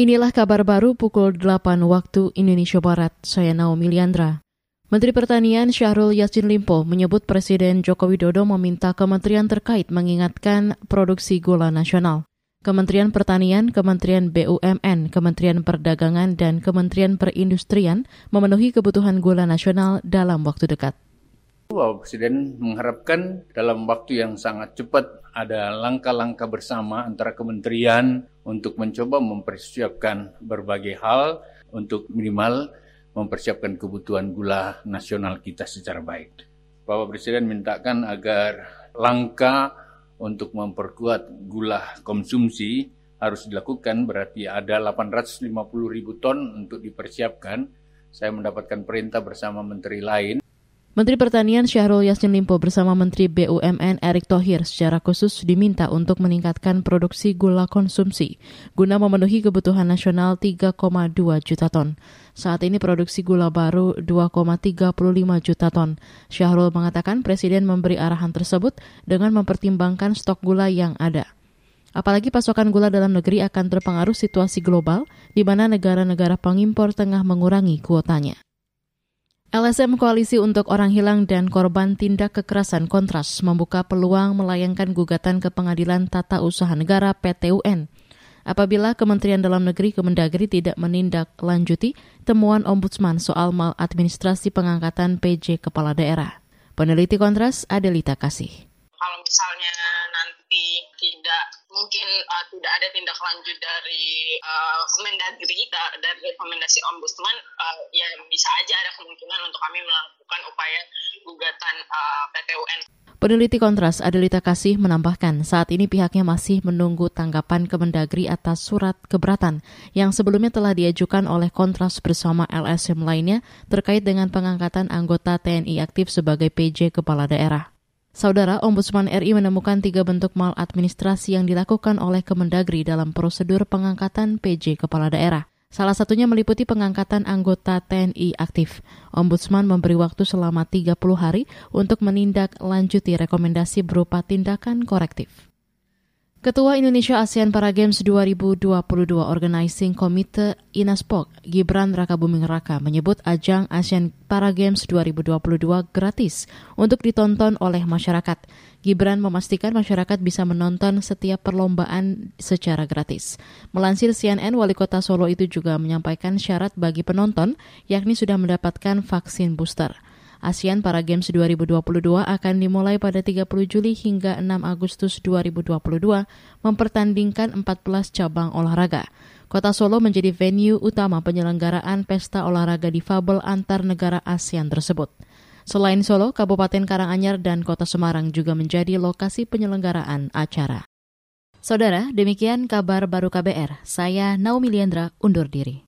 Inilah kabar baru pukul 8 waktu Indonesia Barat. Saya Naomi Liandra. Menteri Pertanian Syahrul Yassin Limpo menyebut Presiden Joko Widodo meminta kementerian terkait mengingatkan produksi gula nasional. Kementerian Pertanian, Kementerian BUMN, Kementerian Perdagangan, dan Kementerian Perindustrian memenuhi kebutuhan gula nasional dalam waktu dekat. Bapak Presiden mengharapkan dalam waktu yang sangat cepat ada langkah-langkah bersama antara kementerian untuk mencoba mempersiapkan berbagai hal untuk minimal mempersiapkan kebutuhan gula nasional kita secara baik. Bapak Presiden mintakan agar langkah untuk memperkuat gula konsumsi harus dilakukan berarti ada 850 ribu ton untuk dipersiapkan. Saya mendapatkan perintah bersama menteri lain Menteri Pertanian Syahrul Yassin Limpo bersama Menteri BUMN Erick Thohir secara khusus diminta untuk meningkatkan produksi gula konsumsi guna memenuhi kebutuhan nasional 3,2 juta ton. Saat ini produksi gula baru 2,35 juta ton. Syahrul mengatakan Presiden memberi arahan tersebut dengan mempertimbangkan stok gula yang ada. Apalagi pasokan gula dalam negeri akan terpengaruh situasi global di mana negara-negara pengimpor tengah mengurangi kuotanya. LSM Koalisi untuk Orang Hilang dan Korban Tindak Kekerasan Kontras membuka peluang melayangkan gugatan ke Pengadilan Tata Usaha Negara PTUN apabila Kementerian Dalam Negeri Kemendagri tidak menindaklanjuti temuan Ombudsman soal maladministrasi pengangkatan PJ Kepala Daerah. Peneliti Kontras Adelita Kasih. Kalau misalnya mungkin uh, tidak ada tindak lanjut dari uh, Mendagri da, dari rekomendasi Ombudsman uh, ya bisa aja ada kemungkinan untuk kami melakukan upaya gugatan uh, PTUN. Peneliti Kontras Adelita Kasih menambahkan saat ini pihaknya masih menunggu tanggapan Kemendagri atas surat keberatan yang sebelumnya telah diajukan oleh Kontras bersama LSM lainnya terkait dengan pengangkatan anggota TNI aktif sebagai PJ Kepala Daerah. Saudara Ombudsman RI menemukan tiga bentuk maladministrasi yang dilakukan oleh Kemendagri dalam prosedur pengangkatan PJ Kepala Daerah. Salah satunya meliputi pengangkatan anggota TNI aktif. Ombudsman memberi waktu selama 30 hari untuk menindaklanjuti rekomendasi berupa tindakan korektif. Ketua Indonesia ASEAN Para Games 2022 Organizing Committee Inaspok, Gibran Raka Buming Raka menyebut ajang ASEAN Para Games 2022 gratis untuk ditonton oleh masyarakat. Gibran memastikan masyarakat bisa menonton setiap perlombaan secara gratis. Melansir CNN, Wali Kota Solo itu juga menyampaikan syarat bagi penonton yakni sudah mendapatkan vaksin booster. ASEAN Para Games 2022 akan dimulai pada 30 Juli hingga 6 Agustus 2022 mempertandingkan 14 cabang olahraga. Kota Solo menjadi venue utama penyelenggaraan pesta olahraga difabel antar negara ASEAN tersebut. Selain Solo, Kabupaten Karanganyar dan Kota Semarang juga menjadi lokasi penyelenggaraan acara. Saudara, demikian kabar baru KBR. Saya Naomi Liandra undur diri.